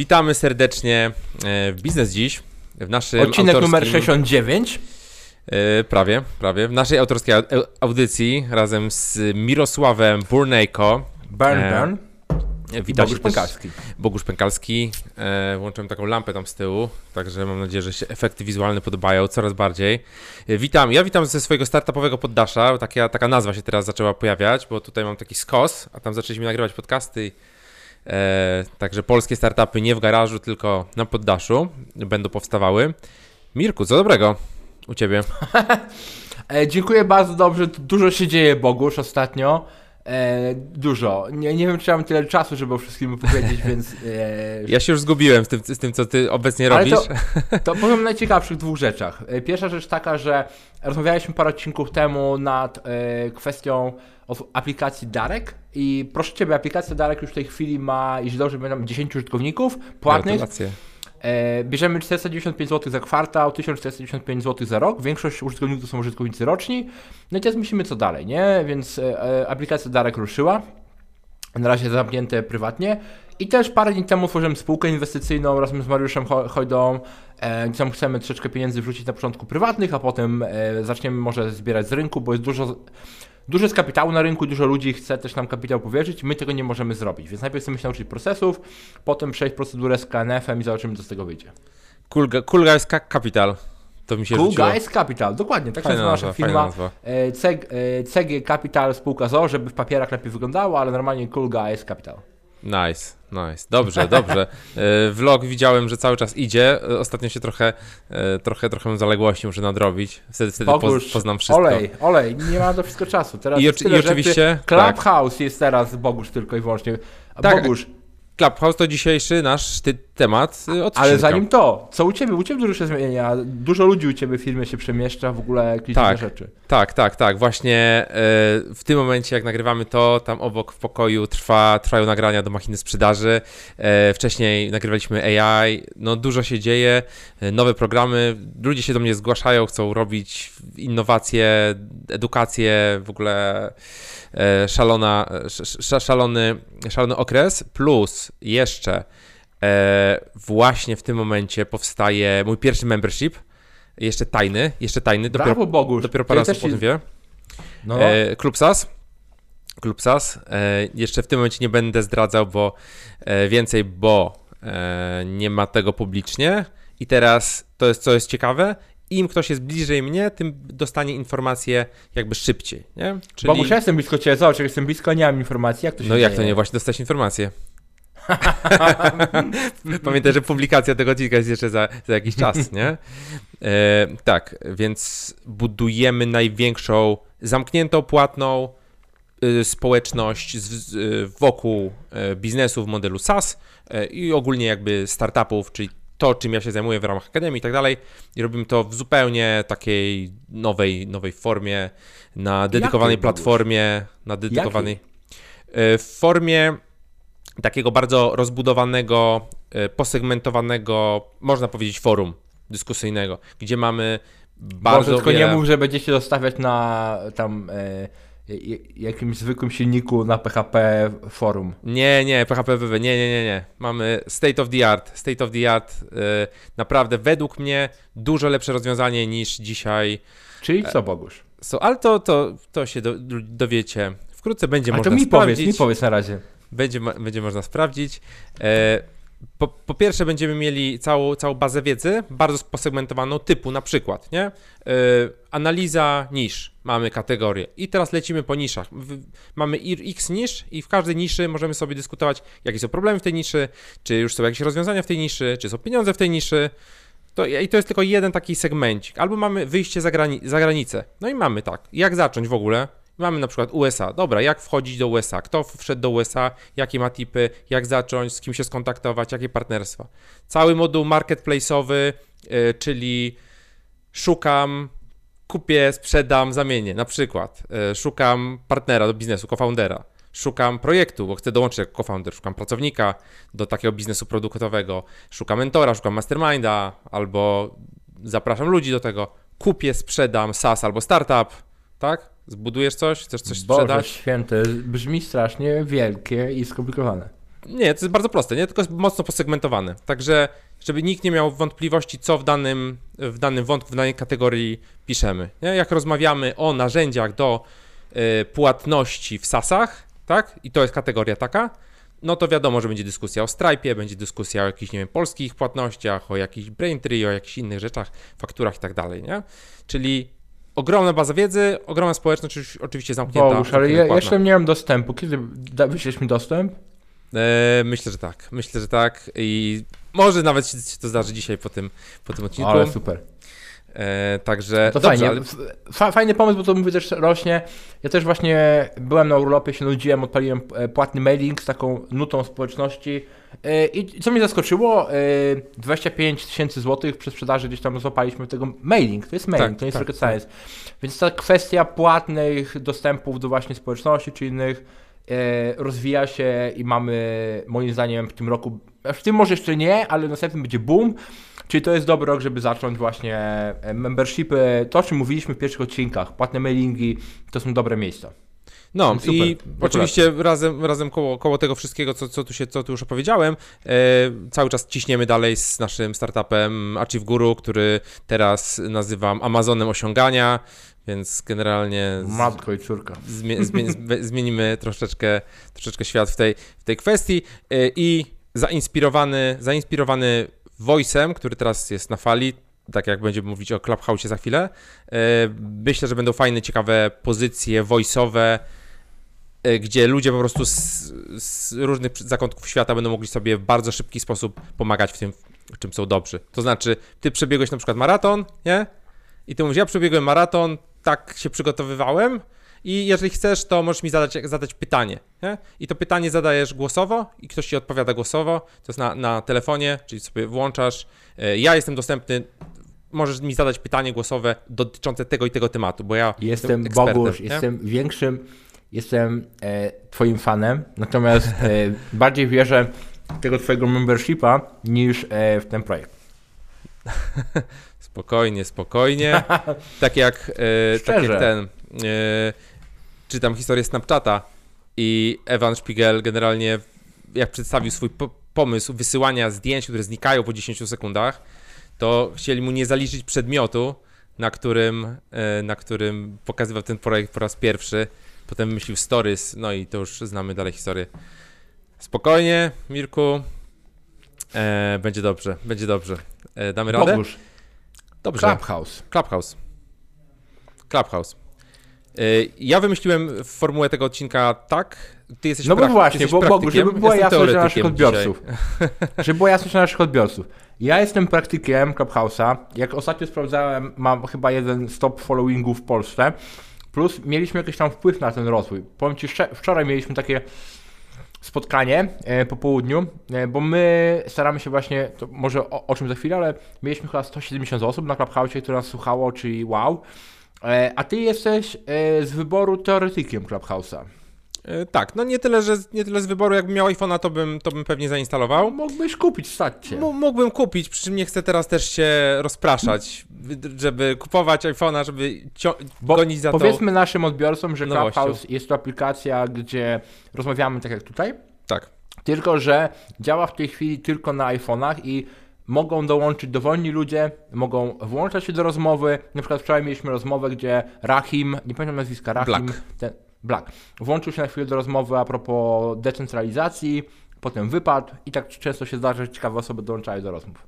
Witamy serdecznie e, w Biznes Dziś. W naszym Odcinek autorskim, numer 69. e, Prawie, prawie. W naszej autorskiej au- audycji razem z Mirosławem Burnejko. Burn, E, burn. Witam Bogusz Pękalski. Bogusz Pękalski. E, włączyłem taką lampę tam z tyłu, także mam nadzieję, że się efekty wizualne podobają coraz bardziej. E, witam, ja witam ze swojego startupowego poddasza. Taka, taka nazwa się teraz zaczęła pojawiać, bo tutaj mam taki skos, a tam zaczęliśmy nagrywać podcasty. E, także polskie startupy nie w garażu, tylko na poddaszu będą powstawały. Mirku, co dobrego u ciebie? E, dziękuję bardzo dobrze. Dużo się dzieje, Bogusz, ostatnio. E, dużo. Nie, nie wiem, czy mam tyle czasu, żeby o wszystkim opowiedzieć, więc. E, Ja się już zgubiłem z tym, z tym co ty obecnie robisz. to, to powiem o najciekawszych dwóch rzeczach. E, Pierwsza rzecz taka, że rozmawialiśmy parę odcinków temu nad e, kwestią aplikacji Darek i proszę Ciebie, aplikacja Darek już w tej chwili ma, jeśli dobrze pamiętam, 10 użytkowników płatnych. Gratulacje. E, bierzemy 495 zł za kwartał, 1495 zł za rok. Większość użytkowników to są użytkownicy roczni. No i teraz myślimy co dalej, nie? Więc e, e, aplikacja Darek ruszyła. Na razie zamknięte prywatnie. I też parę dni temu otworzyłem spółkę inwestycyjną razem z Mariuszem Ho- Hojdą, tam chcemy troszeczkę pieniędzy wrzucić na początku prywatnych, a potem e, zaczniemy może zbierać z rynku, bo jest dużo, dużo jest kapitału na rynku, dużo ludzi chce też nam kapitał powierzyć, my tego nie możemy zrobić. Więc najpierw chcemy się nauczyć procesów, potem przejść procedurę z KNF-em i zobaczymy, co z tego wyjdzie. Cool, cool Guys Ca- Capital. To mi się Cool rzuciło. Guys Capital, dokładnie, tak się nazywa nasza firma. E, CG, e, CG Capital spółka ZO, żeby w papierach lepiej wyglądało, ale normalnie Cool Guys Capital. Nice, nice. Dobrze, dobrze. E, Vlog widziałem, że cały czas idzie. E, Ostatnio się trochę, e, trochę, trochę zaległości muszę nadrobić. Wtedy, wtedy Bogusz, poznam wszystko. Olej, olej, nie ma to wszystko czasu. Teraz I, oczy- i oczywiście, rzeczy. tak, Clubhouse jest teraz Bogusz tylko i wyłącznie. A Tak, Bogusz, Clubhouse to dzisiejszy nasz ty, temat e, odcinka. ale zanim to, co u Ciebie? U Ciebie dużo się zmienia, dużo ludzi u Ciebie w firmie się przemieszcza, w ogóle jakieś Tak. rzeczy. Tak, tak, tak. Właśnie e, w tym momencie, jak nagrywamy to, tam obok w pokoju trwa, trwają nagrania do machiny sprzedaży. E, wcześniej nagrywaliśmy AI. No dużo się dzieje, e, nowe programy. Ludzie się do mnie zgłaszają, chcą robić innowacje, edukację, w ogóle szalona, sz, sz, szalony, szalony okres. Plus jeszcze e, właśnie w tym momencie powstaje mój pierwszy membership. Jeszcze tajny, jeszcze tajny. Dopiero Brawo Bogusz. Dopiero parę osób o tym wie. No, E, Klub SAS. Klub SAS. E, jeszcze w tym momencie nie będę zdradzał, bo e, więcej, bo e, nie ma tego publicznie. I teraz to jest, co jest ciekawe, im ktoś jest bliżej mnie, tym dostanie informacje jakby szybciej, nie? Czyli, Bogusz, ja jestem blisko Ciebie, zobacz, jak jestem blisko, nie mam informacji, jak to się no dzieje? jak to nie, właśnie dostać informacje. Pamiętaj, że publikacja tego odcinka jest jeszcze za, za jakiś czas, nie? E, tak, więc budujemy największą zamkniętą, płatną y, społeczność z, y, wokół e, biznesu w modelu SaaS i ogólnie jakby startupów, czyli to, czym ja się zajmuję w ramach Akademii i tak dalej. I robimy to w zupełnie takiej nowej, nowej formie, na dedykowanej platformie, na dedykowanej... W formie takiego bardzo rozbudowanego, e, posegmentowanego, można powiedzieć, forum dyskusyjnego, gdzie mamy bardzo Boże, tylko wiele... nie mów, że będziecie dostawiać na tam e, jakimś zwykłym silniku na PHP forum. Nie, nie, PHP WW, nie, nie, nie, nie. Mamy state of the art, state of the art, e, naprawdę według mnie dużo lepsze rozwiązanie niż dzisiaj Czyli co, Bogusz? są, ale to, to, to się do, dowiecie. Wkrótce będzie Ale można to mi sprawdzić. powiedz, mi powiedz na razie. Będzie, będzie można sprawdzić. E, po, po pierwsze będziemy mieli całą, całą bazę wiedzy, bardzo posegmentowaną typu na przykład, nie? E, analiza nisz, mamy kategorię i teraz lecimy po niszach. W, mamy x nisz i w każdej niszy możemy sobie dyskutować, jakie są problemy w tej niszy, czy już są jakieś rozwiązania w tej niszy, czy są pieniądze w tej niszy. To, I to jest tylko jeden taki segmencik. Albo mamy wyjście za, grani- za granicę. No i mamy tak, jak zacząć w ogóle? Mamy na przykład USA. Dobra, jak wchodzić do USA? Kto wszedł do USA? Jakie ma tipy? Jak zacząć? Z kim się skontaktować? Jakie partnerstwa? Cały moduł marketplace'owy, yy, czyli szukam, kupię, sprzedam, zamienię. Na przykład yy, szukam partnera do biznesu, co-foundera. Szukam projektu, bo chcę dołączyć jako co-founder. Szukam pracownika do takiego biznesu produktowego. Szukam mentora, szukam masterminda, albo zapraszam ludzi do tego. Kupię, sprzedam SaaS albo startup, tak? Zbudujesz coś, chcesz coś Boże sprzedać? święte, brzmi strasznie wielkie i skomplikowane. Nie, to jest bardzo proste, nie? Tylko jest mocno posegmentowane. Także, żeby nikt nie miał wątpliwości, co w danym, w danym wątku, w danej kategorii piszemy. Nie? Jak rozmawiamy o narzędziach do y, płatności w SASach, tak? I to jest kategoria taka, no to wiadomo, że będzie dyskusja o Stripe, będzie dyskusja o jakichś, nie wiem, polskich płatnościach, o jakichś Braintree, o jakichś innych rzeczach, fakturach i tak dalej, nie? Czyli ogromna baza wiedzy, ogromna społeczność, oczywiście zamknięta. Bogusz, ale ja jeszcze nie mam dostępu. Kiedy wyślesz mi dostęp? E, myślę, że tak. Myślę, że tak. I może nawet się to zdarzy dzisiaj po tym, po tym odcinku. Ale super. E, także to dobrze, fajnie. Ale... Fajny pomysł, bo to mówię też rośnie. Ja też właśnie byłem na urlopie, się nudziłem, odpaliłem e, płatny mailing z taką nutą społeczności. E, I co mnie zaskoczyło, 25 e, tysięcy złotych przy sprzedaży gdzieś tam złapaliśmy tego mailing. To jest mailing, tak, to nie jest tak, rocket science. Tak. Więc ta kwestia płatnych dostępów do właśnie społeczności czy innych rozwija się i mamy moim zdaniem w tym roku, w tym może jeszcze nie, ale następnym będzie boom. Czyli to jest dobry rok, żeby zacząć właśnie e, membershipy, to o czym mówiliśmy w pierwszych odcinkach, płatne mailingi, to są dobre miejsca. No Super, i oczywiście razem, razem koło, koło tego wszystkiego, co, co, tu się, co tu już opowiedziałem, e, cały czas ciśniemy dalej z naszym startupem Achieve Guru, który teraz nazywam Amazonem osiągania, więc generalnie... Z, Matko i córka. Zmie, zmie, zmienimy troszeczkę, troszeczkę świat w tej, w tej kwestii e, i zainspirowany, zainspirowany voice'em, który teraz jest na fali, tak jak będziemy mówić o Clubhouse za chwilę. E, myślę, że będą fajne, ciekawe pozycje voice'owe, e, gdzie ludzie po prostu z, z, różnych zakątków świata będą mogli sobie w bardzo szybki sposób pomagać w tym, w czym są dobrzy. To znaczy, ty przebiegłeś na przykład maraton, nie? I ty mówisz, ja przebiegłem maraton, tak się przygotowywałem, i jeżeli chcesz, to możesz mi zadać, zadać pytanie. Nie? I to pytanie zadajesz głosowo i ktoś ci odpowiada głosowo. To jest na, na telefonie, czyli sobie włączasz. E, ja jestem dostępny. Możesz mi zadać pytanie głosowe dotyczące tego i tego tematu, bo ja jestem Bogusz, jestem większym, jestem e, twoim fanem, natomiast e, bardziej wierzę w tego twojego membershipa niż e, w ten projekt. spokojnie, spokojnie. tak jak, e, tak jak ten e, czytam historię Snapchata i Evan Spiegel generalnie jak przedstawił swój pomysł wysyłania zdjęć, które znikają po 10 sekundach, to chcieli mu nie zaliczyć przedmiotu, na którym, e, na którym pokazywał ten projekt po raz pierwszy. Potem wymyślił stories, no i to już znamy dalej historię. Spokojnie, Mirku. E, będzie dobrze, będzie dobrze. E, damy radę? Bogusz. Dobrze. Clubhouse. Clubhouse. Clubhouse. Y, ja wymyśliłem formułę tego odcinka tak, ty jesteś No bo właśnie, bo, bo żeby była jasność dla naszych odbiorców. żeby była jasność dla naszych odbiorców. Ja jestem praktykiem Clubhouse'a. Jak ostatnio sprawdzałem, mam chyba jeden stop followingu w Polsce. Plus mieliśmy jakiś tam wpływ na ten rozwój. Powiem Ci, wczoraj mieliśmy takie spotkanie e, po południu, e, bo my staramy się właśnie, to może o, o czym za chwilę, ale mieliśmy chyba 170 osób na Clubhouse'ie, które nas słuchało, czyli wow. E, a ty jesteś z wyboru teoretykiem Clubhouse'a. E, tak, no nie tyle, że nie tyle z wyboru, jakbym miał iPhone'a, to bym, to bym pewnie zainstalował. Mógłbyś kupić, stać cię. M mógłbym kupić, przy czym nie chcę teraz też się rozpraszać, żeby kupować iPhone'a, żeby Bo gonić za powiedzmy to. Powiedzmy naszym odbiorcom, że nowością. Clubhouse jest to aplikacja, gdzie rozmawiamy tak jak tutaj. Tak. Tylko, że działa w tej chwili tylko na iPhone'ach i mogą dołączyć dowolni ludzie, mogą włączać się do rozmowy. Na przykład wczoraj mieliśmy rozmowę, gdzie Rahim, nie pamiętam nazwiska, Rahim, Black. Ten, Black, włączył się na chwilę do rozmowy a propos decentralizacji, potem wypadł i tak często się zdarza, że ciekawe osoby dołączają do rozmów.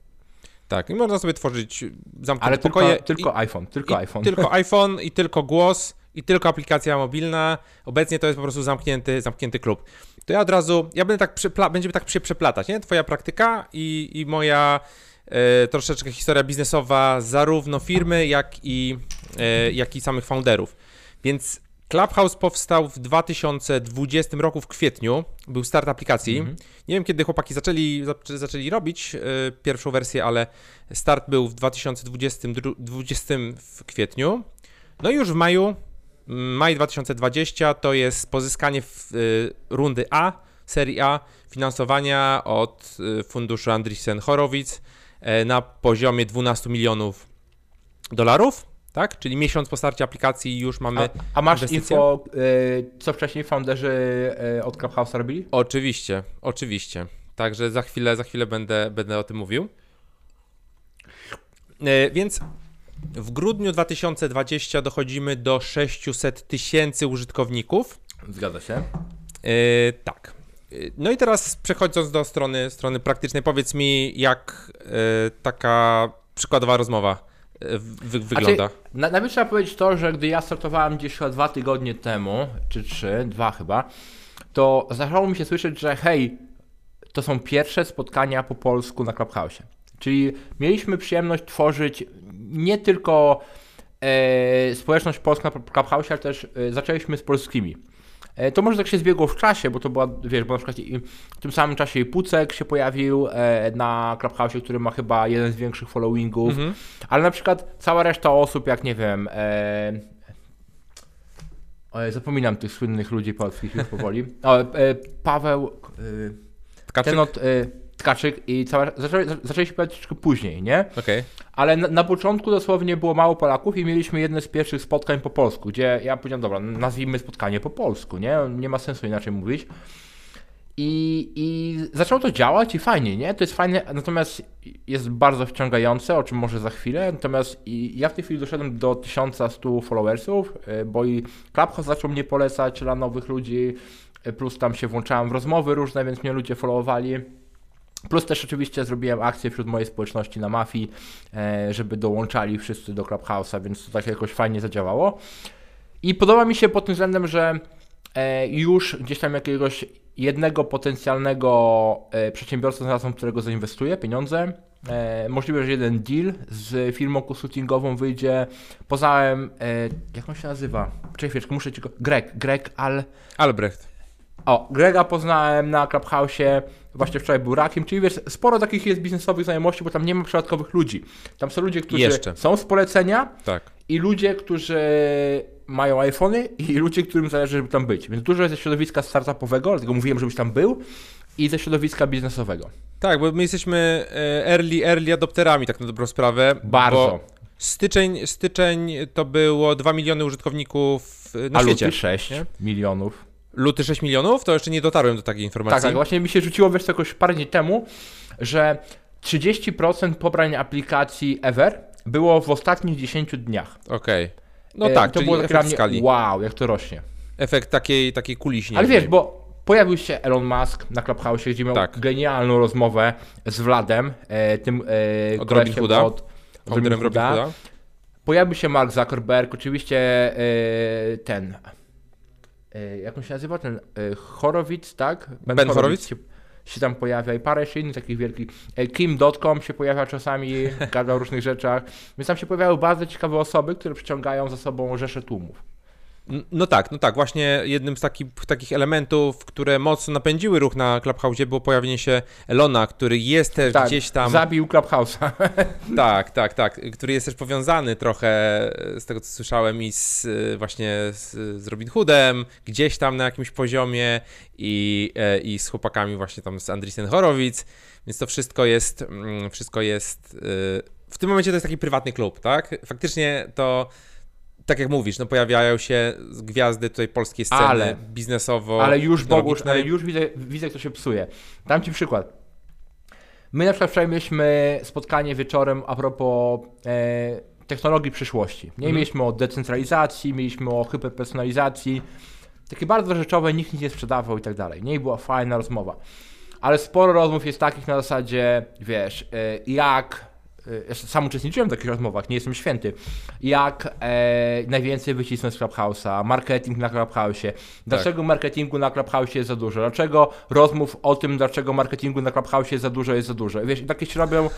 Tak, i można sobie tworzyć zamknięte Ale pokoje. Tylko, tylko iPhone, tylko iPhone. Tylko iPhone i tylko głos i tylko aplikacja mobilna. Obecnie to jest po prostu zamknięty, zamknięty klub to ja od razu, ja będę tak, przypla- będziemy tak się przeplatać, nie? Twoja praktyka i, i moja e, troszeczkę historia biznesowa zarówno firmy, jak i, e, jak i samych founderów. Więc Clubhouse powstał w 2020 roku w kwietniu, był start aplikacji. Mm -hmm. Nie wiem, kiedy chłopaki zaczęli, zaczęli robić e, pierwszą wersję, ale start był w 2020 20 w kwietniu. No i już w maju Maj 2020 to jest pozyskanie w, y, rundy A, serii A, finansowania od y, funduszu Andreessen Horowitz y, na poziomie 12 milionów dolarów. Tak? Czyli miesiąc po starcie aplikacji już mamy A, a masz inwestycje? info, y, co wcześniej founderzy y, od Clubhouse'a robili? Oczywiście, oczywiście. Także za chwilę, za chwilę będę, będę o tym mówił. E, Więc w grudniu 2020 dochodzimy do 600 tysięcy użytkowników. Zgadza się. Tak. No i teraz przechodząc do strony, strony praktycznej, powiedz mi, jak taka przykładowa rozmowa wy, wygląda. Na, najpierw trzeba powiedzieć to, że gdy ja startowałem gdzieś chyba dwa tygodnie temu, czy trzy, dwa chyba, to zaczęło mi się słyszeć, że hej, to są pierwsze spotkania po polsku na Clubhouse. Czyli mieliśmy przyjemność tworzyć nie tylko e, społeczność polską na Clubhouse, ale też e, zaczęliśmy z polskimi. E, To może tak się zbiegło w czasie, bo to była, wiesz, bo na przykład w tym samym czasie i Pucek się pojawił e, na Clubhouse, który ma chyba jeden z większych followingów, Mhm. ale na przykład cała reszta osób, jak nie wiem, e, o, zapominam tych słynnych ludzi polskich już powoli. O, e, Paweł, e, Tkaczyk? ten od e, Tkaczyk i cała, zaczęli, zaczęli się pojawiać troszkę później, nie? Okej. Ale na, na początku dosłownie było mało Polaków i mieliśmy jedne z pierwszych spotkań po polsku, gdzie ja powiedziałem, dobra, nazwijmy spotkanie po polsku, nie? Nie ma sensu inaczej mówić. I, I zaczęło to działać i fajnie, nie? To jest fajne, natomiast jest bardzo wciągające, o czym może za chwilę. Natomiast i ja w tej chwili doszedłem do 1100 followersów, y, bo i Clubhouse zaczął mnie polecać dla nowych ludzi, y, plus tam się włączałem w rozmowy różne, więc mnie ludzie followowali. Plus też oczywiście zrobiłem akcję wśród mojej społeczności na mafii, e, żeby dołączali wszyscy do Clubhouse'a, więc to tak jakoś fajnie zadziałało. I podoba mi się pod tym względem, że e, już gdzieś tam jakiegoś jednego potencjalnego e, przedsiębiorcę znalazłem, którego zainwestuję pieniądze. Możliwe, że jeden deal z firmą konsultingową wyjdzie. Poznałem, jak on się nazywa? Czekaj chwileczkę, muszę ci go... Greg, Greg Al... Albrecht. O, Grega poznałem na Clubhouse'ie, właśnie wczoraj był rakiem, czyli wiesz, sporo takich jest biznesowych znajomości, bo tam nie ma przypadkowych ludzi. Tam są ludzie, którzy Jeszcze. są z polecenia Tak. i ludzie, którzy mają iPhony i ludzie, którym zależy, żeby tam być. Więc dużo jest ze środowiska startupowego, dlatego mówiłem, żebyś tam był i ze środowiska biznesowego. Tak, bo my jesteśmy e, early, early adopterami, tak na dobrą sprawę. Bardzo. Styczeń, styczeń to było 2 miliony użytkowników e, na A świecie. luty 6 nie? milionów. Luty 6 milionów? To jeszcze nie dotarłem do takiej informacji. Tak, tak, właśnie mi się rzuciło wiesz, jakoś parę dni temu, że 30% pobrań aplikacji ever było w ostatnich 10 dniach. Okej. No E, tak, to czyli było efekt mnie, skali. wow, jak to rośnie. Efekt takiej, takiej kuli Ale wiesz, bo pojawił się Elon Musk na Clubhouse, gdzie miał Tak. genialną rozmowę z Wladem, e, tym e, Od Robin Hooda. od, od Robin Hooda. Pojawił się Mark Zuckerberg, oczywiście e, ten, jak on się nazywa, ten e, Horowitz, tak? Ben Horowitz? Się, się tam pojawia i parę jeszcze innych takich wielkich. E, Kim.com się pojawia czasami, gada o różnych rzeczach, więc tam się pojawiały bardzo ciekawe osoby, które przyciągają za sobą rzesze tłumów. No tak, no tak. Właśnie jednym z takich, takich elementów, które mocno napędziły ruch na Clubhouse było pojawienie się Elona, który jest też Tak, gdzieś tam... zabił Clubhouse'a. Tak, tak, tak. Który jest też powiązany trochę z tego, co słyszałem i z, właśnie z, z Robin Hoodem, gdzieś tam na jakimś poziomie i, e, i z chłopakami właśnie tam z Andrisen Horowitz, więc to wszystko jest, mm, wszystko jest, y, w tym momencie to jest taki prywatny klub, tak? Faktycznie to, tak jak mówisz, no pojawiają się gwiazdy tutaj polskiej sceny Ale- biznesowo Ale już Bogusz, ale już widzę, widzę, jak to się psuje. Dam Ci przykład. My na przykład wczoraj mieliśmy spotkanie wieczorem a propos e, technologii przyszłości. Nie Mhm. mieliśmy o decentralizacji, mieliśmy o hyperpersonalizacji. Takie bardzo rzeczowe, nikt nic nie sprzedawał i tak dalej. Nie była fajna rozmowa. Ale sporo rozmów jest takich na zasadzie, wiesz, e, jak. E, Ja sam uczestniczyłem w takich rozmowach, nie jestem święty. Jak e, najwięcej wycisnąć z Clubhouse'a, marketing na Clubhouse'ie. Dlaczego marketingu na Clubhouse'ie jest za dużo? Dlaczego rozmów o tym, dlaczego marketingu na Clubhouse'ie jest za dużo, jest za dużo? Wiesz, takie się robią,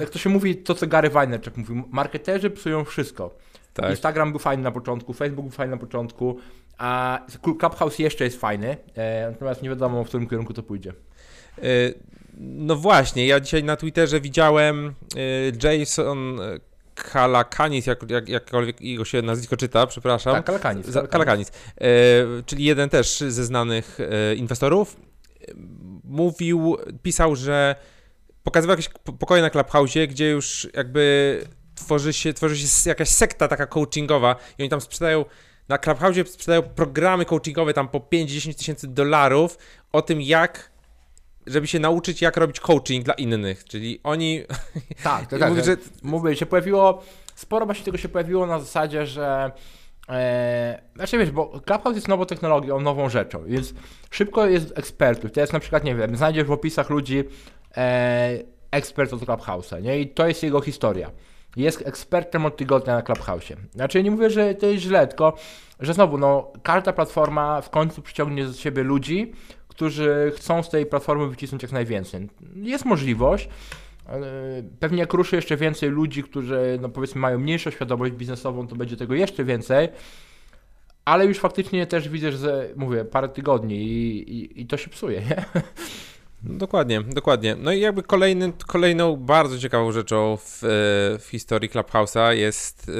jak to się mówi, to co Gary Vaynerchuk mówił, marketerzy psują wszystko. Tak. Instagram był fajny na początku, Facebook był fajny na początku, a Clubhouse jeszcze jest fajny, e, natomiast nie wiadomo, w którym kierunku to pójdzie. Y, No właśnie, ja dzisiaj na Twitterze widziałem y, Jason Kalakanis, jak, jak, jakkolwiek jego się nazwisko czyta, przepraszam. Tak, Kalakanis. Za- Kalakanis, y, czyli jeden też ze znanych y, inwestorów, y, mówił, pisał, że pokazywał jakieś po- pokoje na Clubhouse, gdzie już jakby tworzy się, tworzy się jakaś sekta taka coachingowa i oni tam sprzedają na Clubhouse sprzedają programy coachingowe tam po 5-10 tysięcy dolarów o tym, jak żeby się nauczyć, jak robić coaching dla innych. Czyli oni. Tak, tak, tak. Mówię, że... Mówię, się pojawiło. Sporo właśnie tego się pojawiło na zasadzie, że. E, znaczy wiesz, bo Clubhouse jest nową technologią, nową rzeczą, więc szybko jest ekspertów. To jest na przykład, nie wiem, znajdziesz w opisach ludzi e, ekspert od Clubhouse'a, nie? I to jest jego historia. Jest ekspertem od tygodnia na Clubhouse'ie. Znaczy nie mówię, że to jest źle, tylko że znowu, no, każda platforma w końcu przyciągnie do siebie ludzi, którzy chcą z tej platformy wycisnąć jak najwięcej. Jest możliwość, Pewnie jak ruszy jeszcze więcej ludzi, którzy no powiedzmy mają mniejszą świadomość biznesową, to będzie tego jeszcze więcej. Ale już faktycznie też widzę, że mówię, parę tygodni i, i, i to się psuje, nie? Dokładnie, dokładnie. No i jakby kolejny, kolejną bardzo ciekawą rzeczą w, w historii Clubhouse'a jest e,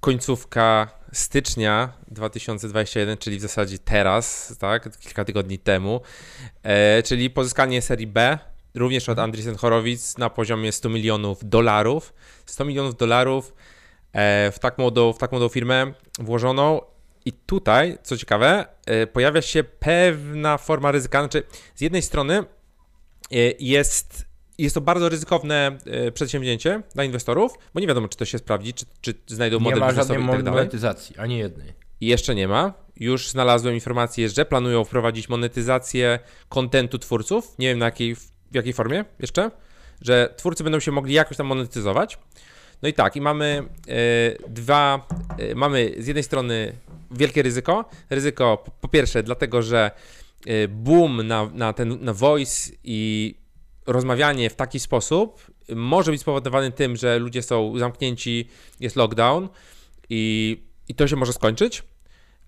końcówka stycznia 2021, czyli w zasadzie teraz, tak, kilka tygodni temu, e, czyli pozyskanie serii B, również od mhm. Andreessen Horowitz na poziomie 100 milionów dolarów. 100 milionów dolarów e, w, tak młodą, w tak młodą firmę włożoną. I tutaj, co ciekawe, e, pojawia się pewna forma ryzyka. Znaczy, z jednej strony e, jest jest to bardzo ryzykowne e, przedsięwzięcie dla inwestorów, bo nie wiadomo, czy to się sprawdzi, czy, czy znajdą model biznesowy i tak dalej. monetyzacji, ani jednej. I jeszcze nie ma. Już znalazłem informację, że planują wprowadzić monetyzację kontentu twórców. Nie wiem na jakiej, w jakiej formie jeszcze, że twórcy będą się mogli jakoś tam monetyzować. No i tak, i mamy e, dwa, e, mamy z jednej strony wielkie ryzyko. Ryzyko po, po pierwsze dlatego, że boom na, na ten na voice i rozmawianie w taki sposób może być spowodowany tym, że ludzie są zamknięci, jest lockdown i, i to się może skończyć.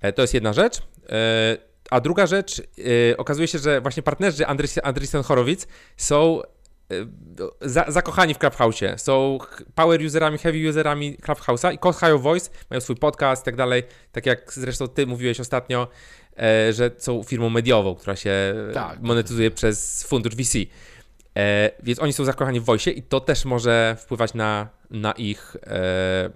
E, to jest jedna rzecz. E, a druga rzecz, e, okazuje się, że właśnie partnerzy Andreessen Horowitz są za, zakochani w Clubhouse'ie. Są power userami, heavy userami Clubhouse'a i kochają voice, mają swój podcast i tak dalej. Tak jak zresztą ty mówiłeś ostatnio, że są firmą mediową, która się tak. monetyzuje przez fundusz VC. E, więc oni są zakochani w Voice i to też może wpływać na, na, ich, e,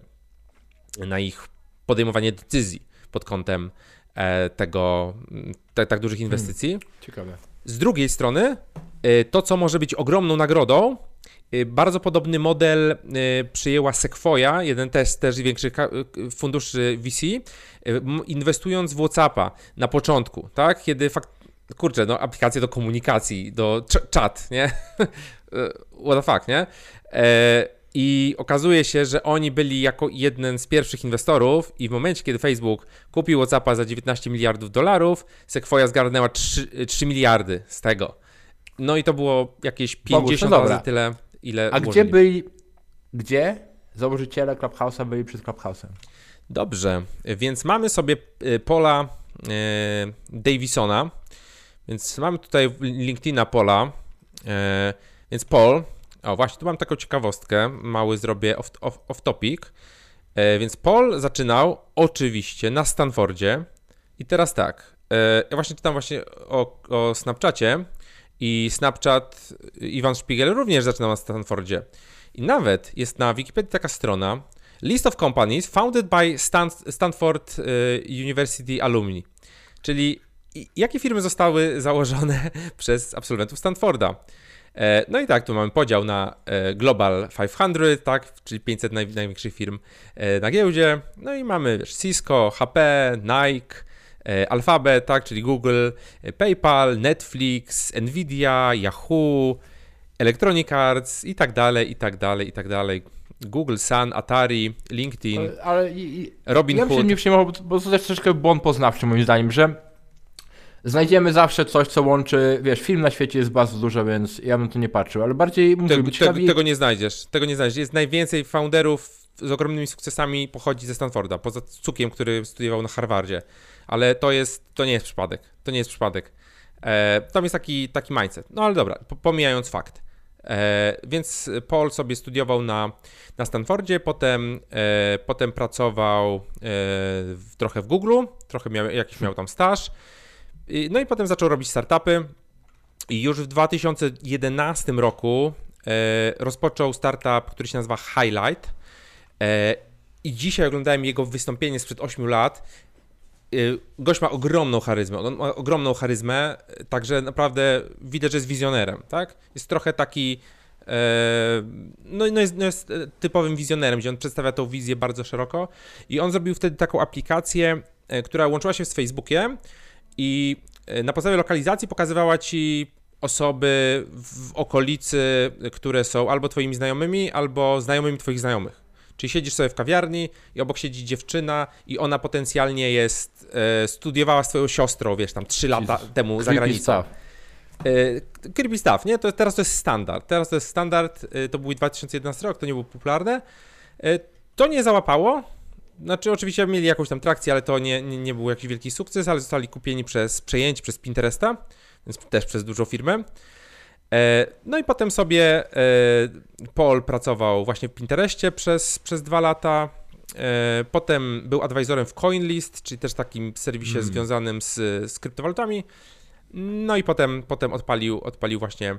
na ich podejmowanie decyzji pod kątem e, tego tak, tak dużych inwestycji. Hmm, ciekawe. Z drugiej strony, e, to co może być ogromną nagrodą, e, bardzo podobny model e, przyjęła Sequoia, jeden też, też większych funduszy VC, inwestując w WhatsAppa na początku, tak? Kiedy fakt, kurczę, no aplikacje do komunikacji, do czat, nie? What the fuck, nie? E, I okazuje się, że oni byli jako jeden z pierwszych inwestorów i w momencie, kiedy Facebook kupił WhatsAppa za 19 miliardów dolarów, Sequoia zgarnęła 3, 3 miliardy z tego. No i to było jakieś 50 Bogu, razy tyle, ile A gdzie byli, gdzie założyciele Clubhouse'a byli przed Clubhouse'em? Dobrze, więc mamy sobie y, Pola e, Davisona, więc mamy tutaj LinkedIna Pola, e, więc Paul, o właśnie, tu mam taką ciekawostkę, mały zrobię off, off, off topic, e, więc Paul zaczynał oczywiście na Stanfordzie i teraz tak, e, ja właśnie czytam właśnie o, o Snapchacie i Snapchat Iwan Spiegel również zaczynał na Stanfordzie. I nawet jest na Wikipedii taka strona List of Companies founded by Stan Stanford University Alumni, czyli jakie firmy zostały założone przez absolwentów Stanforda? E, no i tak, tu mamy podział na e, Global 500, tak, czyli 500 naj, największych firm e, na giełdzie. No i mamy wiesz, Cisco, HP, Nike, Alphabet, tak, czyli Google, PayPal, Netflix, Nvidia, Yahoo, Electronic Arts i tak dalej, i tak dalej, i tak dalej. Google, Sun, Atari, LinkedIn, ale, ale i, Robinhood. Ja bym się nie przejmował, bo to jest troszeczkę błąd poznawczy moim zdaniem, że znajdziemy zawsze coś, co łączy, wiesz, film na świecie jest bardzo dużo, więc ja bym tu nie patrzył, ale bardziej mówię, Te, ciekawi... Tego nie znajdziesz, tego nie znajdziesz. Jest najwięcej founderów z ogromnymi sukcesami pochodzi ze Stanforda, poza Cukiem, który studiował na Harvardzie, ale to jest, to nie jest przypadek, to nie jest przypadek. E, tam jest taki, taki mindset. No ale dobra, pomijając fakt. E, więc Paul sobie studiował na, na Stanfordzie, potem, e, potem pracował e, w, trochę w Google, trochę miał, jakiś miał tam staż, no i potem zaczął robić startupy i już w 2011 roku e, rozpoczął startup, który się nazywa Highlight. E, I dzisiaj oglądałem jego wystąpienie sprzed 8 lat. E, gość ma ogromną charyzmę, on ma ogromną charyzmę, także naprawdę widać, że jest wizjonerem, tak? Jest trochę taki, no, no, jest, no jest typowym wizjonerem, gdzie on przedstawia tą wizję bardzo szeroko i on zrobił wtedy taką aplikację, która łączyła się z Facebookiem i e, na podstawie lokalizacji pokazywała ci osoby w okolicy, które są albo twoimi znajomymi, albo znajomymi twoich znajomych. Czyli siedzisz sobie w kawiarni i obok siedzi dziewczyna i ona potencjalnie jest, e, studiowała swoją siostrą, wiesz, tam 3 lata Jesus. temu za granicą. stuff. E, creepy stuff, nie? To, teraz to jest standard. Teraz to jest standard, e, to był 2011 rok, to nie było popularne. To nie załapało. Znaczy, oczywiście mieli jakąś tam trakcję, ale to nie, nie, nie był jakiś wielki sukces, ale zostali kupieni przez przejęci przez Pinteresta, więc też przez dużą firmę. E, No i potem sobie e, Paul pracował właśnie w Pinterestie przez, przez dwa lata. E, Potem był advisorem w CoinList, czyli też takim serwisie Mm. związanym z, z kryptowalutami. No i potem, potem odpalił, odpalił właśnie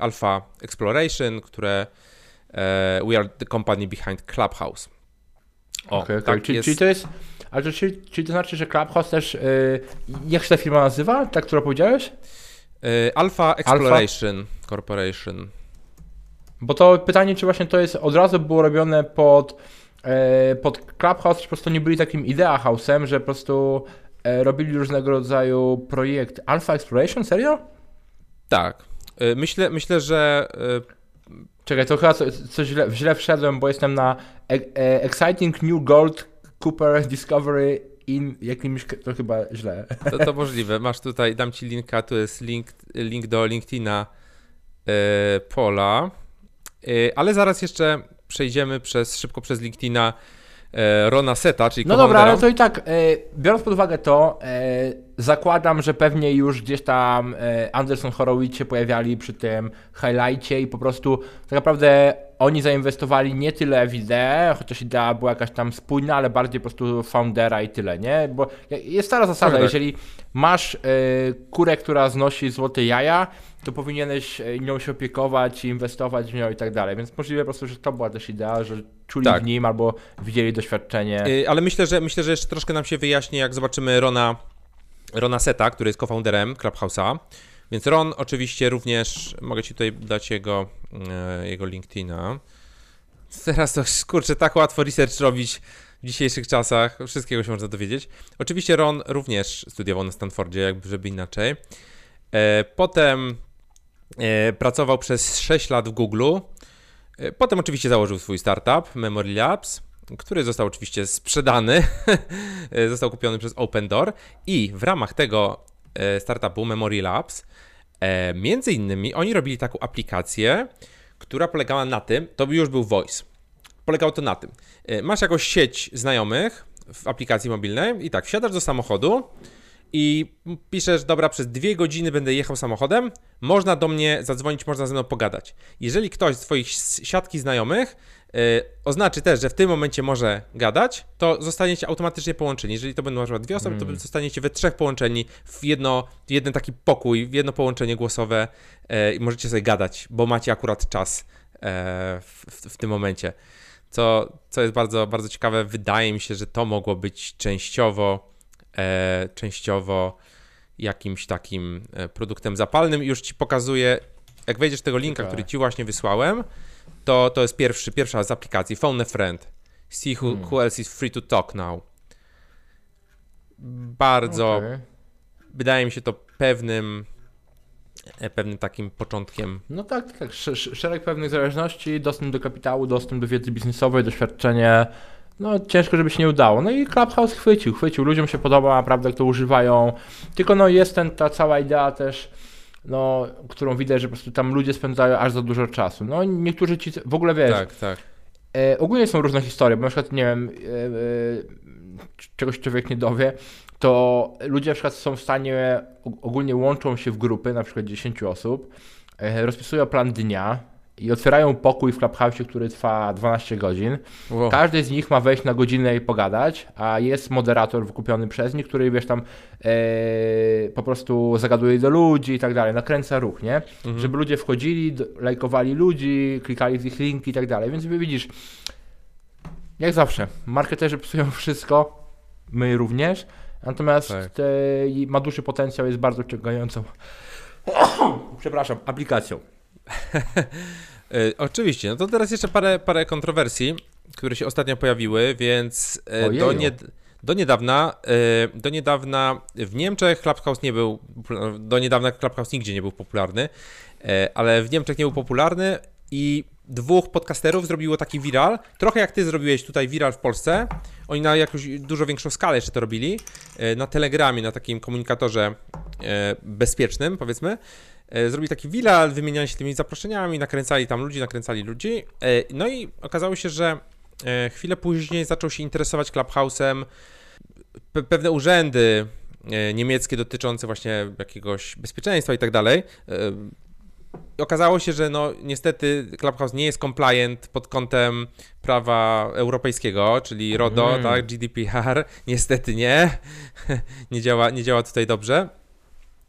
Alpha Exploration, które We are the company behind Clubhouse. O, Okej, okej. tak czyli, jest. czyli to jest. Ale to, czyli, czyli to znaczy, że Clubhouse też. Yy, jak się ta firma nazywa? Ta, którą powiedziałeś? E, Alpha Exploration Corporation. Bo to pytanie, czy właśnie to jest od razu było robione pod, e, pod Clubhouse, czy po prostu nie byli takim idea house'em, że po prostu e, robili różnego rodzaju projekty. Alpha Exploration? Serio? Tak. E, Myślę, myślę, że e, Czekaj, to chyba co- coś źle, źle wszedłem, bo jestem na Exciting New Gold Cooper Discovery in jakimś, to chyba źle. To, to możliwe. Masz tutaj, dam ci linka, tu jest link, link do LinkedIna e, Pola. E, ale zaraz jeszcze przejdziemy przez, szybko przez LinkedIna e, Rona Seta, czyli No dobra, ale to i tak, e, biorąc pod uwagę to, e, zakładam, że pewnie już gdzieś tam e, Anderson Horowitz się pojawiali przy tym highlightie i po prostu tak naprawdę oni zainwestowali nie tyle w ideę, chociaż idea była jakaś tam spójna, ale bardziej po prostu foundera i tyle, nie? Bo jest stara zasada, Tak, tak. jeżeli masz e, kurę, która znosi złote jaja, to powinieneś e, nią się opiekować i inwestować w nią i tak dalej, więc możliwe po prostu, że to była też idea, że czuli Tak. w nim albo widzieli doświadczenie. E, ale myślę, że myślę, że jeszcze troszkę nam się wyjaśni, jak zobaczymy Rona, Rona Seta, który jest co-founderem Clubhouse'a. Więc Ron oczywiście również, mogę ci tutaj dać jego, e, jego LinkedIna. Teraz to, kurczę, tak łatwo research robić w dzisiejszych czasach, wszystkiego się można dowiedzieć. Oczywiście Ron również studiował na Stanfordzie, jakby żeby inaczej. E, Potem e, pracował przez 6 lat w Google. E, Potem oczywiście założył swój startup, Memory Labs, który został oczywiście sprzedany, E, został kupiony przez Open Door i w ramach tego e, startupu Memory Labs między innymi oni robili taką aplikację, która polegała na tym, to już był voice. Polegało to na tym. Masz jakąś sieć znajomych w aplikacji mobilnej i tak, wsiadasz do samochodu i piszesz, dobra, przez dwie godziny będę jechał samochodem, można do mnie zadzwonić, można ze mną pogadać. Jeżeli ktoś z twoich siatki znajomych y, oznaczy też, że w tym momencie może gadać, to zostaniecie automatycznie połączeni. Jeżeli to będą na przykład dwie osoby, to zostaniecie we trzech połączeni w, jedno, w jeden taki pokój, w jedno połączenie głosowe e, i możecie sobie gadać, bo macie akurat czas e, w, w, w tym momencie. Co, co jest bardzo, bardzo ciekawe, wydaje mi się, że to mogło być częściowo, częściowo jakimś takim e, produktem zapalnym. Już ci pokazuję, jak wejdziesz tego linka, Ciekawe. który ci właśnie wysłałem, to, to jest pierwszy, pierwsza z aplikacji, Phone a Friend. See who, Hmm. who else is free to talk now. Bardzo, Okej. wydaje mi się to pewnym, e, pewnym takim początkiem. No tak, tak, tak. Sz- sz- Szereg pewnych zależności, dostęp do kapitału, dostęp do wiedzy biznesowej, doświadczenie. No ciężko, żeby się nie udało. No i Clubhouse chwycił, chwycił. Ludziom się podoba, naprawdę, jak to używają. Tylko no jest ten, ta cała idea też, no, którą widać, że po prostu tam ludzie spędzają aż za dużo czasu. No niektórzy ci, w ogóle wiesz, Tak, tak. E, ogólnie są różne historie, bo na przykład, nie wiem, e, e, czegoś człowiek nie dowie, to ludzie na przykład są w stanie, og- ogólnie łączą się w grupy, na przykład 10 osób, e, rozpisują plan dnia i otwierają pokój w Clubhouse, który trwa 12 godzin. Wow. Każdy z nich ma wejść na godzinę i pogadać, a jest moderator wykupiony przez nich, który wiesz tam e, po prostu zagaduje do ludzi i tak dalej, nakręca ruch, nie? Mhm. Żeby ludzie wchodzili, lajkowali ludzi, klikali w ich linki i tak dalej. Więc widzisz, Jak zawsze, marketerzy psują wszystko, my również, natomiast Tak. te, ma duży potencjał, jest bardzo ciągającą, przepraszam, aplikacją. E, oczywiście, no to teraz jeszcze parę, parę kontrowersji, które się ostatnio pojawiły, więc e, do, nie, do niedawna, e, do niedawna w Niemczech Clubhouse nie był, do niedawna Clubhouse nigdzie nie był popularny, ale w Niemczech nie był popularny i dwóch podcasterów zrobiło taki viral, trochę jak ty zrobiłeś tutaj viral w Polsce, oni na jakąś dużo większą skalę jeszcze to robili, na Telegramie, na takim komunikatorze bezpiecznym, powiedzmy, Zrobili taki viral, wymieniali się tymi zaproszeniami, nakręcali tam ludzi, nakręcali ludzi. E, No i okazało się, że e, chwilę później zaczął się interesować Clubhouse'em pe- pewne urzędy e, niemieckie dotyczące właśnie jakiegoś bezpieczeństwa i tak dalej. E, Okazało się, że no niestety Clubhouse nie jest compliant pod kątem prawa europejskiego, czyli RODO, Mm. tak, GDPR. Niestety nie. nie, działa, nie działa tutaj dobrze.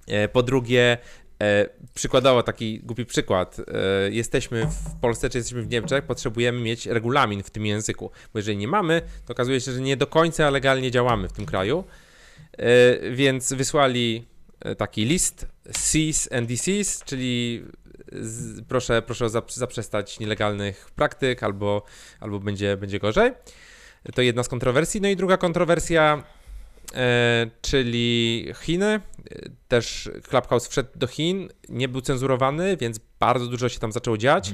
E, Po drugie, e, przykładowo taki głupi przykład. E, Jesteśmy w Polsce czy jesteśmy w Niemczech, potrzebujemy mieć regulamin w tym języku, bo jeżeli nie mamy, to okazuje się, że nie do końca legalnie działamy w tym kraju. E, Więc wysłali e, taki list cease and desist, czyli z, proszę, proszę zaprzestać nielegalnych praktyk albo, albo będzie, będzie gorzej. To jedna z kontrowersji. No i druga kontrowersja, czyli Chiny. E, Też Clubhouse wszedł do Chin, nie był cenzurowany, więc bardzo dużo się tam zaczęło dziać.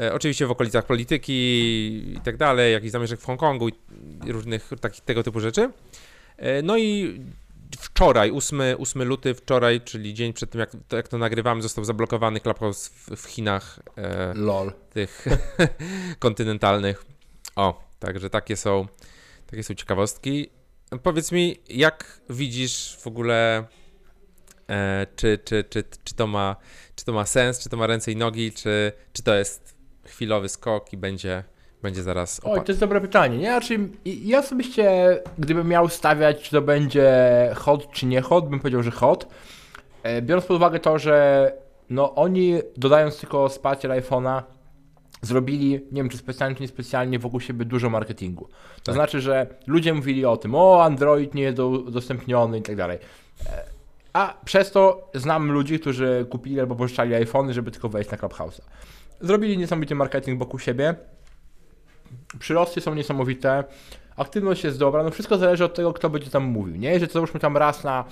E, oczywiście w okolicach polityki i tak dalej, jakichś zamieszek w Hongkongu i różnych takich tego typu rzeczy. E, no i wczoraj, 8, 8 luty, wczoraj, czyli dzień przed tym, jak to, jak to nagrywamy, został zablokowany Clubhouse w, w Chinach e, LOL. tych kontynentalnych. O, także takie są, takie są ciekawostki. Powiedz mi, jak widzisz w ogóle, e, czy, czy, czy, czy, to ma, czy to ma sens, czy to ma ręce i nogi, czy, czy to jest chwilowy skok i będzie, będzie zaraz Oj, opadł? to jest dobre pytanie, nie? Znaczy, ja osobiście, gdybym miał stawiać, czy to będzie hot, czy nie hot, bym powiedział, że hot. E, Biorąc pod uwagę to, że no oni, dodając tylko wsparcie iPhone'a, zrobili, nie wiem czy specjalnie, czy niespecjalnie, wokół siebie dużo marketingu. To Tak. znaczy, że ludzie mówili o tym, o Android nie jest do- udostępniony i tak dalej. E, A przez to znam ludzi, którzy kupili albo pożyczali iPhony, żeby tylko wejść na Clubhouse'a. Zrobili niesamowity marketing wokół siebie. Przyrosty są niesamowite, aktywność jest dobra, no wszystko zależy od tego, kto będzie tam mówił, nie? Jeżeli załóżmy tam raz na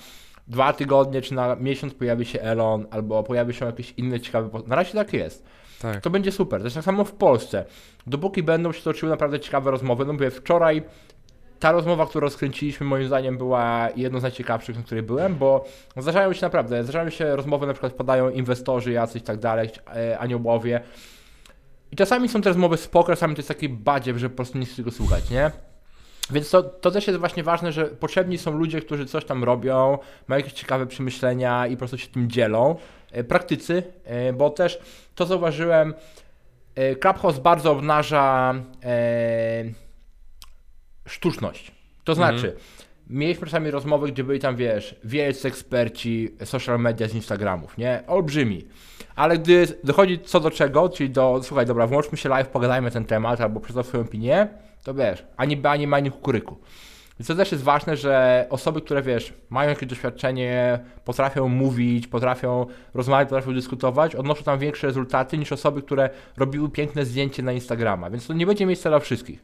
dwa tygodnie czy na miesiąc pojawi się Elon, albo pojawi się jakiś inny ciekawy, na razie tak jest, Tak. to będzie super. Też tak samo w Polsce. Dopóki będą się toczyły naprawdę ciekawe rozmowy, no mówię, wczoraj ta rozmowa, którą rozkręciliśmy, moim zdaniem była jedną z najciekawszych, na której byłem, bo zdarzają się naprawdę, zdarzają się rozmowy, na przykład padają inwestorzy jacyś tak dalej, e, aniołowie. I czasami są te rozmowy spoko, czasami to jest taki badziew, że po prostu nie chce tego słuchać, nie? Więc to, to też jest właśnie ważne, że potrzebni są ludzie, którzy coś tam robią, mają jakieś ciekawe przemyślenia i po prostu się tym dzielą. E, Praktycy, e, bo też to zauważyłem, e, Clubhouse bardzo obnaża sztuczność. To Mhm. znaczy, mieliśmy czasami rozmowy, gdzie byli tam, wiesz, wielcy eksperci social media z Instagramów, nie? Olbrzymi. Ale gdy dochodzi co do czego, czyli do, słuchaj, dobra, włączmy się live, pogadajmy ten temat, albo przedstaw swoją opinię, to wiesz, ani B, ani ma, ani kukuryku. Więc to też jest ważne, że osoby, które wiesz, mają jakieś doświadczenie, potrafią mówić, potrafią rozmawiać, potrafią dyskutować, odnoszą tam większe rezultaty niż osoby, które robiły piękne zdjęcie na Instagrama. Więc to nie będzie miejsca dla wszystkich.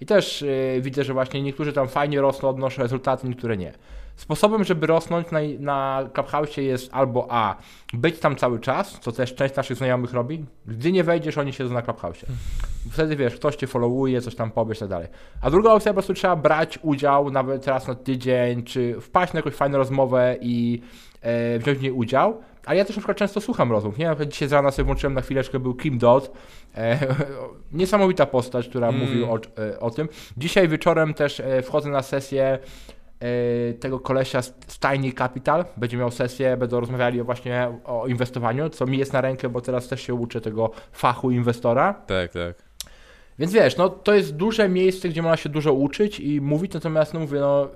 I też yy, widzę, że właśnie niektórzy tam fajnie rosną, odnoszą rezultaty, niektóre nie. Sposobem, żeby rosnąć na, na Clubhouse jest albo A, być tam cały czas, co też część naszych znajomych robi. Gdy nie wejdziesz, oni siedzą na Clubhouse. Wtedy wiesz, ktoś cię followuje, coś tam powiesz i tak dalej. A druga opcja, po prostu trzeba brać udział nawet raz na tydzień, czy wpaść na jakąś fajną rozmowę i e, wziąć w niej udział. A ja też na przykład często słucham rozmów, nie? Na przykład dzisiaj z rana sobie włączyłem na chwileczkę, był Kim Dodd, e, niesamowita postać, która Mm. mówił o, e, o tym. Dzisiaj wieczorem też e, wchodzę na sesję tego kolesia z Tiny Capital, będzie miał sesję, będą rozmawiali właśnie o inwestowaniu, co mi jest na rękę, bo teraz też się uczę tego fachu inwestora. Tak, tak. Więc wiesz, no to jest duże miejsce, gdzie można się dużo uczyć i mówić, natomiast no mówię, no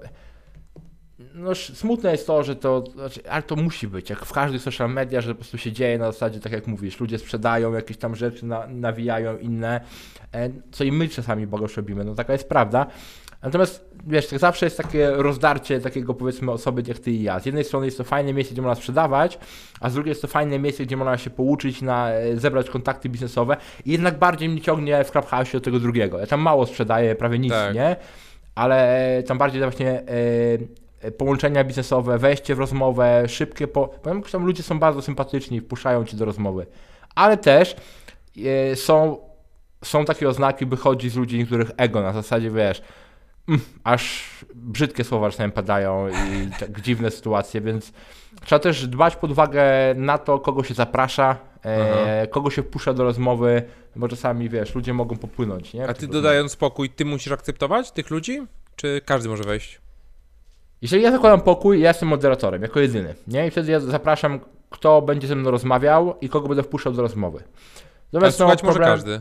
no, smutne jest to, że to, znaczy, ale to musi być, jak w każdych social media, że po prostu się dzieje na zasadzie, tak jak mówisz, ludzie sprzedają jakieś tam rzeczy, na, nawijają inne, e, co i my czasami bogosz robimy, no taka jest prawda. Natomiast wiesz, tak zawsze jest takie rozdarcie takiego powiedzmy osoby jak ty i ja. Z jednej strony jest to fajne miejsce, gdzie można sprzedawać, a z drugiej jest to fajne miejsce, gdzie można się pouczyć, na, e, zebrać kontakty biznesowe i jednak bardziej mnie ciągnie w Clubhouse do tego drugiego. Ja tam mało sprzedaję, prawie nic, Tak. nie? Ale tam bardziej właśnie e, połączenia biznesowe, wejście w rozmowę, szybkie, po... powiem, że tam ludzie są bardzo sympatyczni, wpuszczają cię do rozmowy. Ale też e, są, są takie oznaki, by chodzi z ludzi niektórych ego, na zasadzie, wiesz, mm, aż brzydkie słowa czasami padają i tak dziwne sytuacje, więc trzeba też dbać pod uwagę na to, kogo się zaprasza, e, kogo się wpuszcza do rozmowy, bo czasami, wiesz, ludzie mogą popłynąć, nie? A ty dodając spokój, ty musisz akceptować tych ludzi? Czy każdy może wejść? Jeżeli ja zakładam pokój, ja jestem moderatorem, jako jedyny, nie? I wtedy ja zapraszam, kto będzie ze mną rozmawiał i kogo będę wpuszczał do rozmowy. Ale Natomiast no, słuchać może problem- każdy.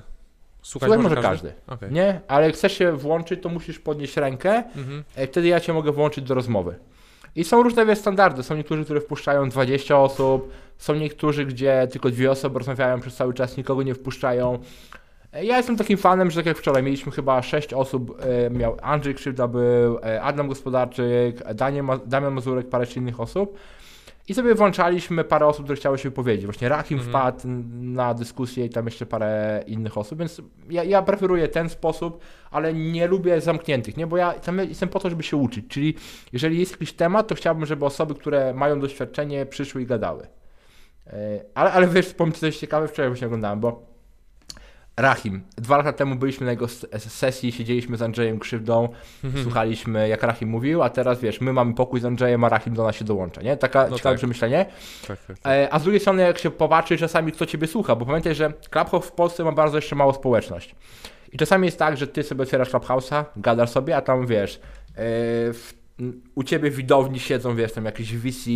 Słuchaj może każdy. Okej. Nie? Ale jak chcesz się włączyć, to musisz podnieść rękę, Mhm. e, wtedy ja cię mogę włączyć do rozmowy. I są różne wiesz, standardy. Są niektórzy, które wpuszczają 20 osób, są niektórzy, gdzie tylko dwie osoby rozmawiają przez cały czas, nikogo nie wpuszczają. E, Ja jestem takim fanem, że tak jak wczoraj mieliśmy chyba 6 osób, e, miał Andrzej Krzywda był, Adam Gospodarczyk, Daniel Damian Mazurek, parę innych osób. I sobie włączaliśmy parę osób, które chciały się wypowiedzieć. Właśnie Rahim Mhm. wpadł na dyskusję i tam jeszcze parę innych osób, więc ja, ja preferuję ten sposób, ale nie lubię zamkniętych, nie? Bo ja jestem po to, żeby się uczyć. Czyli jeżeli jest jakiś temat, to chciałbym, żeby osoby, które mają doświadczenie, przyszły i gadały. E, Ale, ale wiesz, Ci coś ciekawe, wczoraj właśnie oglądałem, bo Rahim, dwa lata temu byliśmy na jego sesji, siedzieliśmy z Andrzejem Krzywdą, Mhm. słuchaliśmy jak Rahim mówił, a teraz wiesz, my mamy pokój z Andrzejem, a Rahim do nas się dołącza, nie? Taka No ciekawe tak. przemyślenie. Tak, tak, tak. E, A z drugiej strony, jak się popatrzy czasami, kto ciebie słucha, bo pamiętaj, że Clubhouse w Polsce ma bardzo jeszcze małą społeczność. I czasami jest tak, że ty sobie otwierasz Clubhouse'a, gadasz sobie, a tam wiesz, e, w, u ciebie widowni siedzą, wiesz, tam jakiś VC,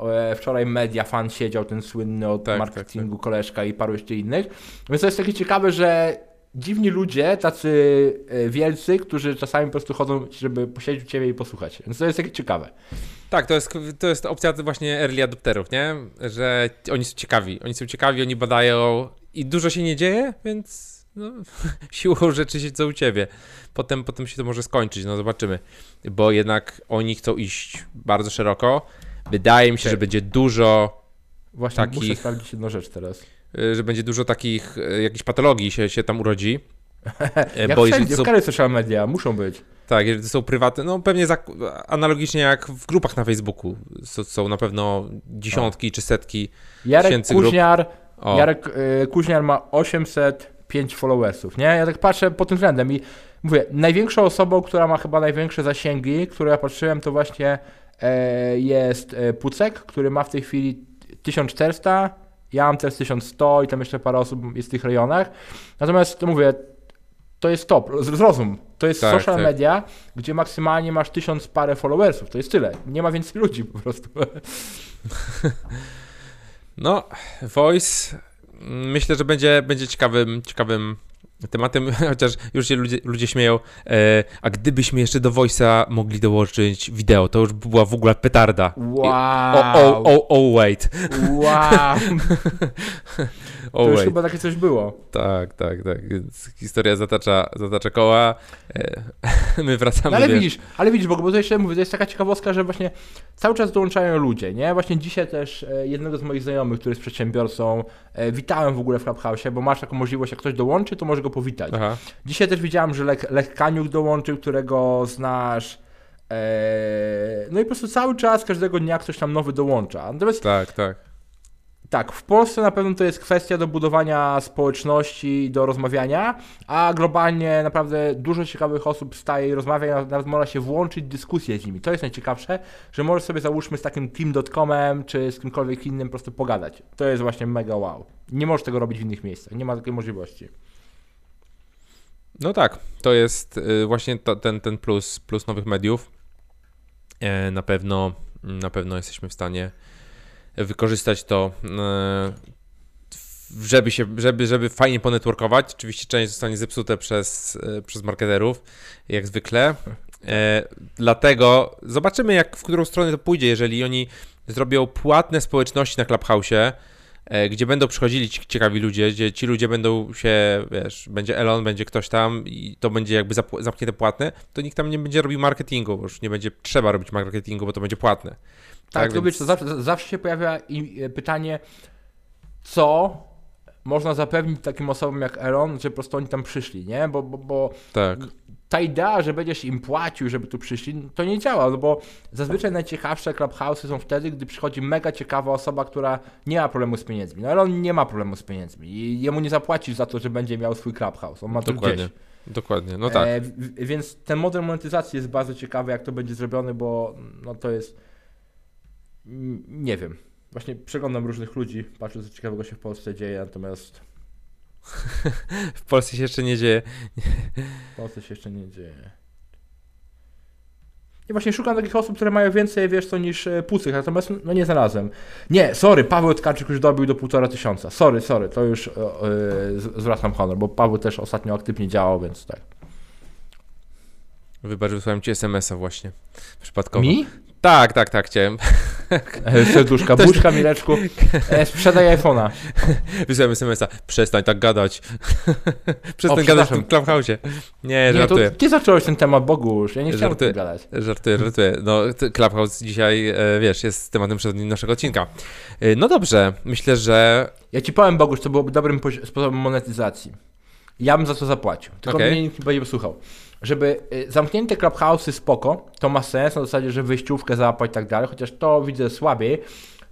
e, wczoraj Media Fan siedział, ten słynny od Tak, marketingu koleżka i paru jeszcze innych. Więc to jest takie ciekawe, że dziwni ludzie, tacy e, wielcy, którzy czasami po prostu chodzą, żeby posiedzieć u ciebie i posłuchać. Więc to jest takie ciekawe. Tak, to jest, to jest opcja właśnie early adopterów, nie? Że oni są ciekawi, oni są ciekawi, oni badają i dużo się nie dzieje, więc no, siłą rzeczy siedzą u ciebie. Potem, potem się to może skończyć, no zobaczymy. Bo jednak oni chcą iść bardzo szeroko. Wydaje mi się, Tak. że będzie dużo, Właśnie Takich- muszę sprawdzić jedną rzecz teraz. y, że będzie dużo takich y, jakichś patologii się, się tam urodzi. Y, Jak Bo wszędzie, to są, w social media muszą być. tak, jeżeli to są prywatne, no pewnie zak- analogicznie jak w grupach na Facebooku. Są, są na pewno dziesiątki czy setki. Jarek Tysięcy grup. Kuźniar, O, Jarek y, Kuźniar ma 805 followersów, nie? Ja tak patrzę pod tym względem i mówię, największą osobą, która ma chyba największe zasięgi, które ja patrzyłem, to właśnie e, jest e, Pucek, który ma w tej chwili 1400, ja mam też 1100 i tam jeszcze parę osób jest w tych rejonach. Natomiast to mówię, to jest top, zrozum. To jest Tak, social tak. media, gdzie maksymalnie masz tysiąc parę followersów. To jest tyle. Nie ma więcej ludzi po prostu. No, Voice myślę, że będzie, będzie ciekawym, ciekawym tematem, chociaż już się ludzie, ludzie śmieją, e, a gdybyśmy jeszcze do Voice'a mogli dołączyć wideo, to już by była w ogóle petarda. Wow. O, o, o, o, wait. Wow. O, To już wait. chyba takie coś było. Tak, tak, tak. Więc historia zatacza, zatacza koła. E, my wracamy. No ale wiesz, widzisz, ale widzisz, bo, bo to jeszcze mówię, to jest taka ciekawostka, że właśnie cały czas dołączają ludzie, nie? Właśnie dzisiaj też e, jednego z moich znajomych, który jest przedsiębiorcą, e, witałem w ogóle w Clubhouse, bo masz taką możliwość, jak ktoś dołączy, to może go powitać. Aha. Dzisiaj też widziałem, że Lech, Lech Kaniuk dołączył, którego znasz. E, no i po prostu cały czas, każdego dnia ktoś tam nowy dołącza. Natomiast Tak, tak. Tak, w Polsce na pewno to jest kwestia do budowania społeczności i do rozmawiania, a globalnie naprawdę dużo ciekawych osób staje i rozmawia, i nawet można się włączyć w dyskusję z nimi. To jest najciekawsze, że możesz sobie załóżmy z takim team.comem czy z kimkolwiek innym po prostu pogadać. To jest właśnie mega wow. Nie możesz tego robić w innych miejscach, nie ma takiej możliwości. No tak, to jest y, właśnie to, ten, ten plus, plus nowych mediów. E, na pewno, na pewno jesteśmy w stanie wykorzystać to, e, żeby się, żeby, żeby fajnie ponetworkować. Oczywiście część zostanie zepsute przez, e, przez marketerów, jak zwykle. Dlatego zobaczymy, jak w którą stronę to pójdzie, jeżeli oni zrobią płatne społeczności na Clubhouse'ie, gdzie będą przychodzili ci ciekawi ludzie, gdzie ci ludzie będą się, wiesz, będzie Elon, będzie ktoś tam i to będzie jakby zamknięte płatne, to nikt tam nie będzie robił marketingu, bo już nie będzie trzeba robić marketingu, bo to będzie płatne. Tak, Tak, to więc- wiesz, to zawsze, zawsze się pojawia e, pytanie, co można zapewnić takim osobom jak Elon, że po prostu oni tam przyszli, nie? Bo, bo, bo Tak. Ta idea, że będziesz im płacił, żeby tu przyszli, to nie działa, no bo zazwyczaj najciekawsze clubhouse'y są wtedy, gdy przychodzi mega ciekawa osoba, która nie ma problemu z pieniędzmi. No ale on nie ma problemu z pieniędzmi i jemu nie zapłacisz za to, że będzie miał swój clubhouse, on ma to Dokładnie. gdzieś. Dokładnie, no tak. E, więc ten model monetyzacji jest bardzo ciekawy, jak to będzie zrobione, bo no to jest. Nie wiem. Właśnie przeglądam różnych ludzi, patrzę, co ciekawego się w Polsce dzieje, natomiast W Polsce się jeszcze nie dzieje. w Polsce się jeszcze nie dzieje. I właśnie szukam takich osób, które mają więcej, wiesz co, niż e, pucych, natomiast no nie znalazłem. Nie, sorry, Paweł Tkaczyk już dobił do półtora tysiąca. Sorry, sorry, to już z- zwracam honor, bo Paweł też ostatnio aktywnie działał, więc tak. Wybacz, wysłałem ci SMS-a właśnie. Przypadkowo. Mi? Tak, tak, tak, chciałem. E, Serduszka, Też- buźka, Mileczku. E, sprzedaj iPhone'a. Wysłałem SMS-a. Przestań tak gadać. Przestań O, gadać w tym Clubhouse'ie. Nie, Nie, żartuję. ty zacząłeś ten temat, Bogusz. Ja nie chciałem Żartuję. gadać. Żartuję, żartuję. No, Clubhouse dzisiaj, e, wiesz, jest tematem naszego odcinka. No dobrze, myślę, że Ja ci powiem, Bogusz, to byłoby dobrym sposobem monetyzacji. Ja bym za to zapłacił. Tylko Okej. mnie nikt nie będzie posłuchał. Żeby y, zamknięte clubhouse'y spoko, to ma sens na zasadzie, że wyjściówkę załapać i tak dalej, chociaż to widzę słabiej.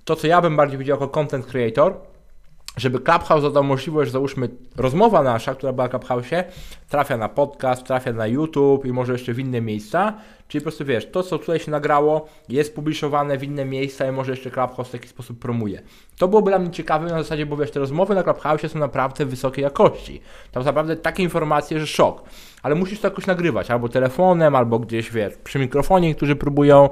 To, co ja bym bardziej widział jako content creator, żeby Clubhouse dał możliwość, załóżmy, rozmowa nasza, która była w Clubhouse'ie, trafia na podcast, trafia na YouTube i może jeszcze w inne miejsca. Czyli po prostu wiesz, to co tutaj się nagrało, jest publikowane w inne miejsca i może jeszcze Clubhouse w taki sposób promuje. To byłoby dla mnie ciekawe na zasadzie, bo wiesz, te rozmowy na Clubhouse są naprawdę wysokiej jakości. Tam naprawdę takie informacje, że szok. Ale musisz to jakoś nagrywać, albo telefonem, albo gdzieś, wiesz, przy mikrofonie, niektórzy próbują.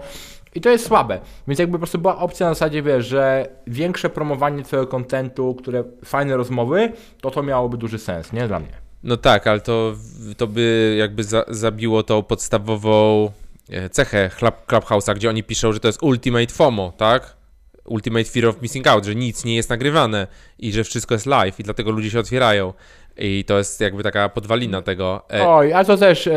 I to jest słabe. Więc jakby po prostu była opcja na zasadzie, wiesz, że większe promowanie twojego kontentu, które fajne rozmowy, to to miałoby duży sens, nie? Dla mnie. no tak, ale to, to by jakby za, zabiło tą podstawową e, cechę Club, Clubhouse'a, gdzie oni piszą, że to jest ultimate FOMO, tak? Ultimate Fear of Missing Out, że nic nie jest nagrywane i że wszystko jest live i dlatego ludzie się otwierają. I to jest jakby taka podwalina tego. E, Oj, a to też e,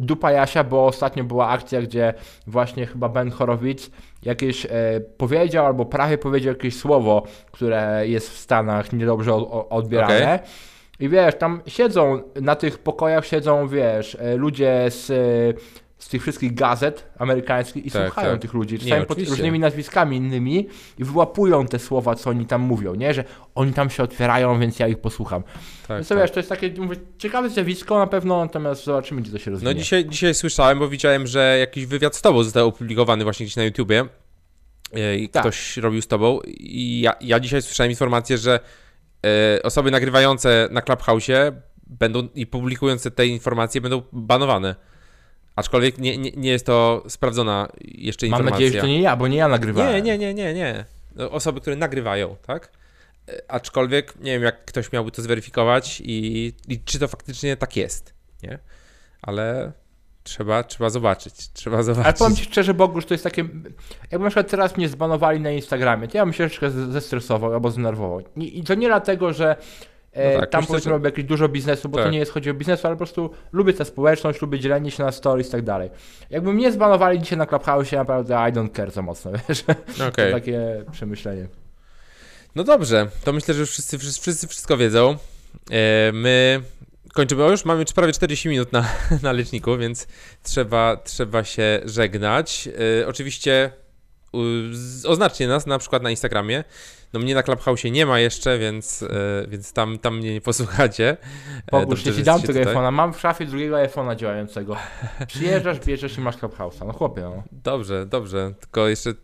dupa Jasia, bo ostatnio była akcja, gdzie właśnie chyba Ben Horowitz jakieś e, powiedział albo prawie powiedział jakieś słowo, które jest w Stanach niedobrze odbierane. I wiesz, tam siedzą, na tych pokojach siedzą, wiesz, ludzie z, z tych wszystkich gazet amerykańskich i Tak, słuchają tak. tych ludzi, Nie, czasami pod oczywiście. różnymi nazwiskami innymi i wyłapują te słowa, co oni tam mówią, nie? Że oni tam się otwierają, więc ja ich posłucham. tak, Więc to tak. wiesz, to jest takie mówię, ciekawe zjawisko na pewno, natomiast zobaczymy, gdzie to się rozwinie. No dzisiaj, dzisiaj słyszałem, bo widziałem, że jakiś wywiad z tobą został opublikowany właśnie gdzieś na YouTubie e, i Tak. ktoś robił z tobą i ja, ja dzisiaj słyszałem informację, że e, osoby nagrywające na Clubhouse'ie będą i publikujące te informacje będą banowane. Aczkolwiek nie, nie, nie jest to sprawdzona jeszcze Mam informacja. nadzieję, że to nie ja, bo nie ja nagrywałem. Nie, nie, nie, nie, nie. No, Osoby, które nagrywają, tak? E, Aczkolwiek nie wiem, jak ktoś miałby to zweryfikować i, i czy to faktycznie tak jest, nie? Ale trzeba, trzeba zobaczyć, trzeba Ale zobaczyć. powiem Ci szczerze, Bogusz, to jest takie... Jakby na przykład teraz mnie zbanowali na Instagramie, to ja bym się troszeczkę zestresował albo zdenerwował. I, to nie dlatego, że No tak, tam powiedzmy robię jakieś dużo biznesu, bo to Tak. nie jest chodzi o biznesu, ale po prostu lubię tę społeczność, lubię dzielenie się na stories i tak dalej. Jakby mnie zbanowali dzisiaj na Clubhouse, naprawdę I don't care za mocno, wiesz? Okej. To takie przemyślenie. No dobrze, to myślę, że już wszyscy, wszyscy, wszystko wiedzą. E, My kończymy już, mamy prawie 40 minut na, na leczniku, więc trzeba, trzeba się żegnać. E, Oczywiście oznaczcie nas na przykład na Instagramie. No mnie na Clubhouse nie ma jeszcze, więc, e, więc tam, tam mnie nie posłuchacie. E, dobrze, ja ci dam tego tutaj. iPhone'a, mam w szafie drugiego iPhone'a działającego. Przyjeżdżasz, bierzesz i masz Clubhouse'a. No chłopie, no. Dobrze, dobrze, tylko jeszcze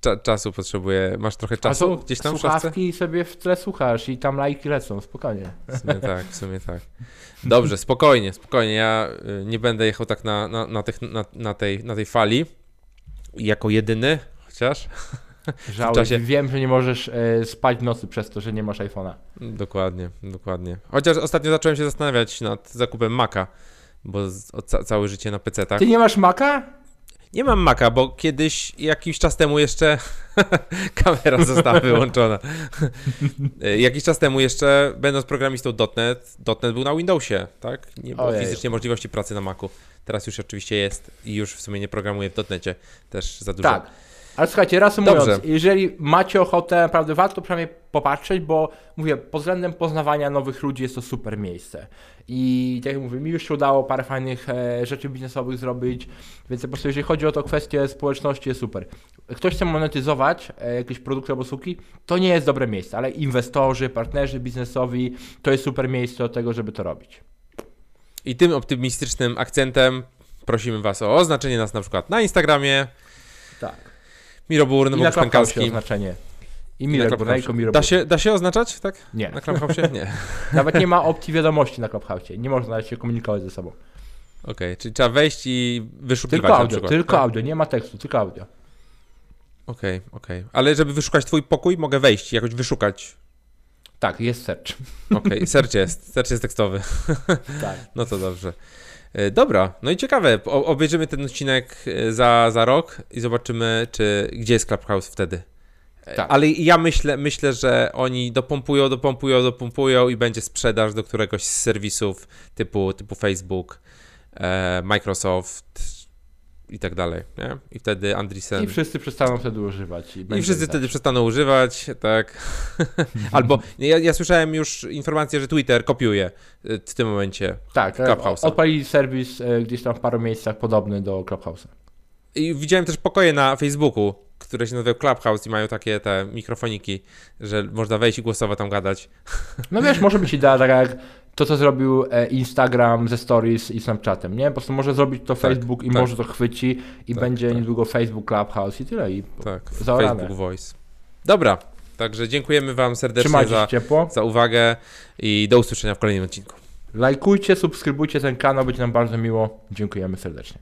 cza- czasu potrzebuję. Masz trochę A czasu to gdzieś tam w szafce? Słuchawki sobie w tle słuchasz i tam lajki lecą, spokojnie. W sumie tak, w sumie tak. Dobrze, spokojnie, spokojnie. Ja y, nie będę jechał tak na, na, na, tych, na, na, tej, na tej fali jako jedyny, chociaż. Żałuję, czasie- wiem, że nie możesz e, spać w nocy przez to, że nie masz iPhone'a. Dokładnie, dokładnie. Chociaż ostatnio zacząłem się zastanawiać nad zakupem Maca. bo z, ca, całe życie na PC, tak? Ty nie masz Maca? Nie mam Maca, bo kiedyś, jakiś czas temu jeszcze kamera została wyłączona. E, jakiś czas temu jeszcze, będąc programistą .NET, .NET był na Windowsie, tak? Nie było Ojej. fizycznie możliwości pracy na Macu. Teraz już oczywiście jest i już w sumie nie programuję w .NETcie też za dużo. Tak. Ale słuchajcie, reasumując, Dobrze. jeżeli macie ochotę, naprawdę warto przynajmniej popatrzeć, bo mówię, pod względem poznawania nowych ludzi jest to super miejsce. I tak jak mówię, mi już się udało parę fajnych e, rzeczy biznesowych zrobić, więc po prostu jeżeli chodzi o to kwestię społeczności jest super. Ktoś chce monetyzować e, jakieś produkty albo usługi, to nie jest dobre miejsce, ale inwestorzy, partnerzy biznesowi, to jest super miejsce do tego, żeby to robić. I tym optymistycznym akcentem prosimy Was o oznaczenie nas na przykład na Instagramie, Tak. Miroburn, I na bądź Clubhouse Pękowski. oznaczenie. I. Bornejko, Mirek Da się, da się oznaczać, tak? Nie. Na Clubhouse? Nie. Nawet nie ma opcji wiadomości na Clubhouse. Nie można się komunikować ze sobą. Okej, czyli trzeba wejść i wyszukiwać Tylko audio, przykład. tylko tak? audio, nie ma tekstu, tylko audio. Okej, okej. Ale żeby wyszukać twój pokój, mogę wejść i jakoś wyszukać. Tak, jest search. Okej, search jest, search jest tekstowy. Tak. No to dobrze. E, Dobra, no i ciekawe. O, obejrzymy ten odcinek e, za, za rok i zobaczymy, czy gdzie jest Clubhouse wtedy. E, Tak. Ale ja myślę, myślę, że oni dopompują, dopompują, dopompują i będzie sprzedaż do któregoś z serwisów typu, typu Facebook, Microsoft i tak dalej. Nie? I wtedy Andreessen. I wszyscy przestaną wtedy używać. I, I wszyscy wtedy przestaną używać, tak. Albo ja, ja słyszałem już informację, że Twitter kopiuje y, w tym momencie. Tak, e, Clubhouse'a. odpalili serwis e, gdzieś tam w paru miejscach podobny do Clubhouse'a. I widziałem też pokoje na Facebooku, które się nazywają Clubhouse i mają takie te mikrofoniki, że można wejść i głosowo tam gadać. No wiesz, może być idea tak jak to, co zrobił e, Instagram ze Stories i Snapchatem, nie? Po prostu może zrobić to Facebook i tak. może to chwyci i Tak, będzie tak. niedługo Facebook Clubhouse i tyle. I Tak, Zaorane. Facebook Voice. Dobra, także dziękujemy Wam serdecznie za, za uwagę i do usłyszenia w kolejnym odcinku. Lajkujcie, subskrybujcie ten kanał, będzie nam bardzo miło. Dziękujemy serdecznie.